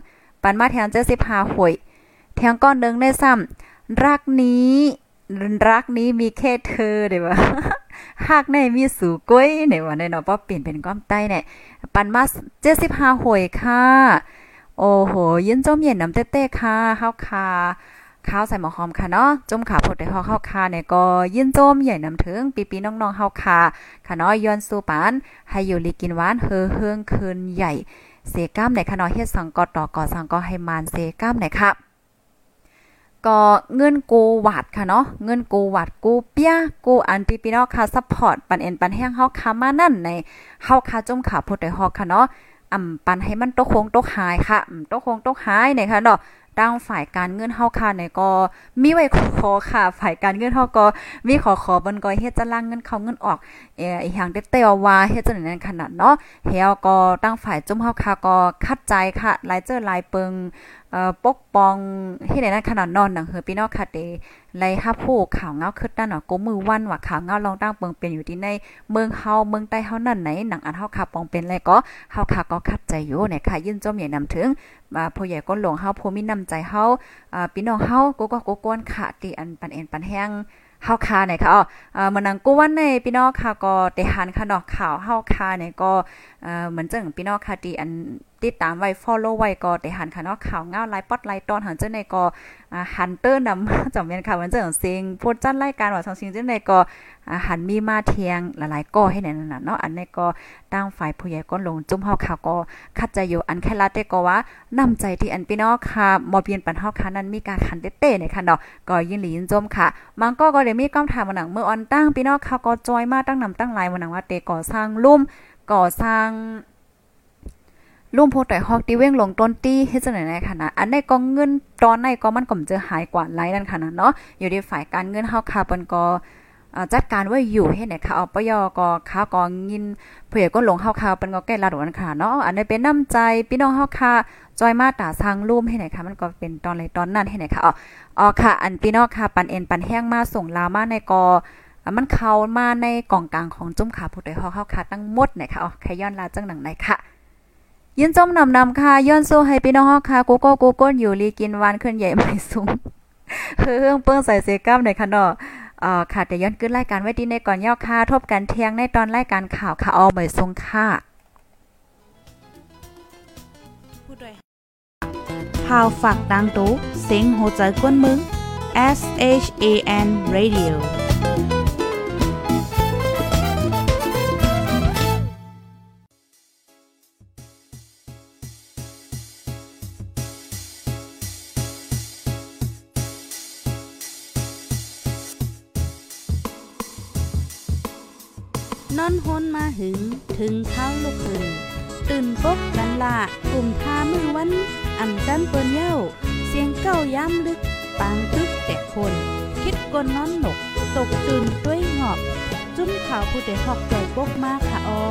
Speaker 2: ปันมาแทง75หวยเทียงก้อนนึงได้ซ้ำ รักนี้ รักนี้มีแค่เธอเด้ว่าหักในมีสู่ก้อยในวันในเนาะป้อเปลี่ยนเป็นก้อมใต้เนี่ยปันมา75หวยค่ะ โอ้โหยินจมเย็นน้ำเต้ๆค่ะข้าวคาข้าวใส่หมอหอมค่ะเนาะจมขาพดได้ฮอข้าวคาเนี่ยก็ยินจมใหญ่น้ำถึงปีปีน้องๆเฮาวคาค่ะเนาะย้อนสู่ปาน ให้อยู่ลีกินหวานเฮอเฮืองคืนใหญ่เสก้ามในค่ะเนาะเฮ็ดสังกอต่อก่อสังก็ให้มานเสก้ามไหนค่ะ ก็เงินกูวาดค่ะเนาะเงินกูวาดกูเปียกูอันปีปีนอกค่ะซัพพอร์ตปันเอ็นปันแห้งเฮาค่ะมานั่นในเฮาค่ะจมขาพดได้ฮอกค่ะเนาะอ่ำปันให้มันตกคงตกหายค่ะตกคงตกหายเนี่ยค่ะเนาะดังฝ่ายการเงินเฮาค่ะเนี่ยก็มีไว้ขอค่ะ ฝ่ายการเงินเฮาก็มีขอขอบนก็เฮ็ดจะล่างเงินเข้าเงินออกเอ่ออีหยังเต้ๆว่าเฮ็ดจังนั้นขนาดเนาะเฮาก็ตั้งฝ่ายจุ่มเฮาค่ะก็คัดใจค่ะหลายเจอหลายเปิง ปกป้องเฮ็ดได้นั้นขนาดนอนหนังเฮือพี่น้องค่ะเดไลฮับผู้ข่าวเงาคึดนั่นเนาะกูมือวันว่าข่าวเงาลองตั้งเปิงเป็นอยู่ที่ในเมืองเฮาเมืองใต้เฮานั่นไหนหนังอันเฮาค่ะปองเป็นแล้วก็เฮาค่ะก็คัดใจอยู่เนี่ยค่ะยินจมใหญ่นำถึงมาผู้ใหญ่ก้นหลวงเฮาผู้มีน้ำใจเฮาอ่าพี่น้องเฮากูก็กูกวนค่ะที่อันปันเอ็นปันแห้งเฮาคาเนี่ยค่ะอ๋อเอ่อมันนังกูวันในพี่น้องค่ะก็ได้หันค่ะเนาะข่าวเฮาคาเนี่ยก็เอ่อเหมือนจังพี่น้องค่ะที่อันติดตามไว้ follow ไว้ก็ได้หันค่ะเนาะข่าวเงาไลฟ์ปอดไลฟ์ตอนหันเจังในก็อ่าฮันเตอร์นำจำเป็นค่ะเหมือนจังซิงพูดจัดรายการว่าทางซิงเจังในก็อ่าหันมีมาเทียงหลายๆก็ให้แน่นๆเนาะอันในก็ตั้งฝ่ายผู้ใหญ่ก้นลงจุ่มเฮาค่ะก็คัดใจอยู่อันแค่ละแต่ก็ว่านํใจที่อันพี่น้องค่ะบ่เปลี่ยนปันเฮาค่ะนั้นมีการคันเต้ๆเนี่ยค่ะเนาะก็ยินหลียินจมค่ะมันก็ก็ได้มีคำถามมาหนังเมื่อออนตั้งพี่น้องค่ะก็จอยมาตั้งนำตั้งหลายมาหนังว่าเตก่อสร้างลุ่มก่อสร้าง ลุ่มโพแต่ฮอกที่เว้งลงต้นตี้เฮ็ดจังได๋ในค่ะนะอันใดก็เงินตอนไหนก็มันก็จะหายกว่าหลายนั่นค่ะนะเนาะอยู่ในฝ่ายการเงินเฮาค่ะเปิ้นก็จัดการไว้อยู่เฮ็ดไหนค่ะเอาปยก็ค้าก็ยินเพื่อก็หลงเฮาค่ะเปิ้นก็แก้ลาดวนค่ะเนาะอันนี้เป็นน้ำใจพี่น้องเฮาค่ะจอยมาตาสร้างรูมให้ไหนค่ะมันก็เป็นตอนไรตอนนั้นให้ไหนค่ะอ๋ออ๋อค่ะ อันพี่น้องค่ะปันเอ็นปันแห้งมาส่งลามาในกอมันเข้ามาในกล่องกลางของจุ้มขาผู้ใดเฮาเฮาค่ะตั้งหมดนะคะอ๋อแค่ย้อนลาจังหนังไหนค่ะ ยินจมนำนำค่ะย้อนโซให้พี่น้องค่ะกูโก็กูก้นอยู่ลีกินวานขึ้นใหญ่ไม่สูงเฮืองเปิ้งใส่เซกัมในค่ะเนาะเอ่อค่ะแต่ย้อนขึ้นรายการไว้ดีในก่อนย่อค่ะทบกันเที่ยงในตอนรายการข่าวค่ะเอาใบทรงค่ะ
Speaker 1: ข่าวฝากดังตู้เสียงโหใจกวนมึง S H A N Radio อนฮนมาหึง ถึงเท้าลูกหึงตื่นปกกันละกลุ่มทามือวันอ่ำจันเปิ้นเย้า เสียงเก้าย้ำลึก ปางตึกแต่คน คิดกนนอนหนก ตกตื่นด้วยหงอบ จุ้มข่าวผู้เดหอกใจปกมากค่ะออ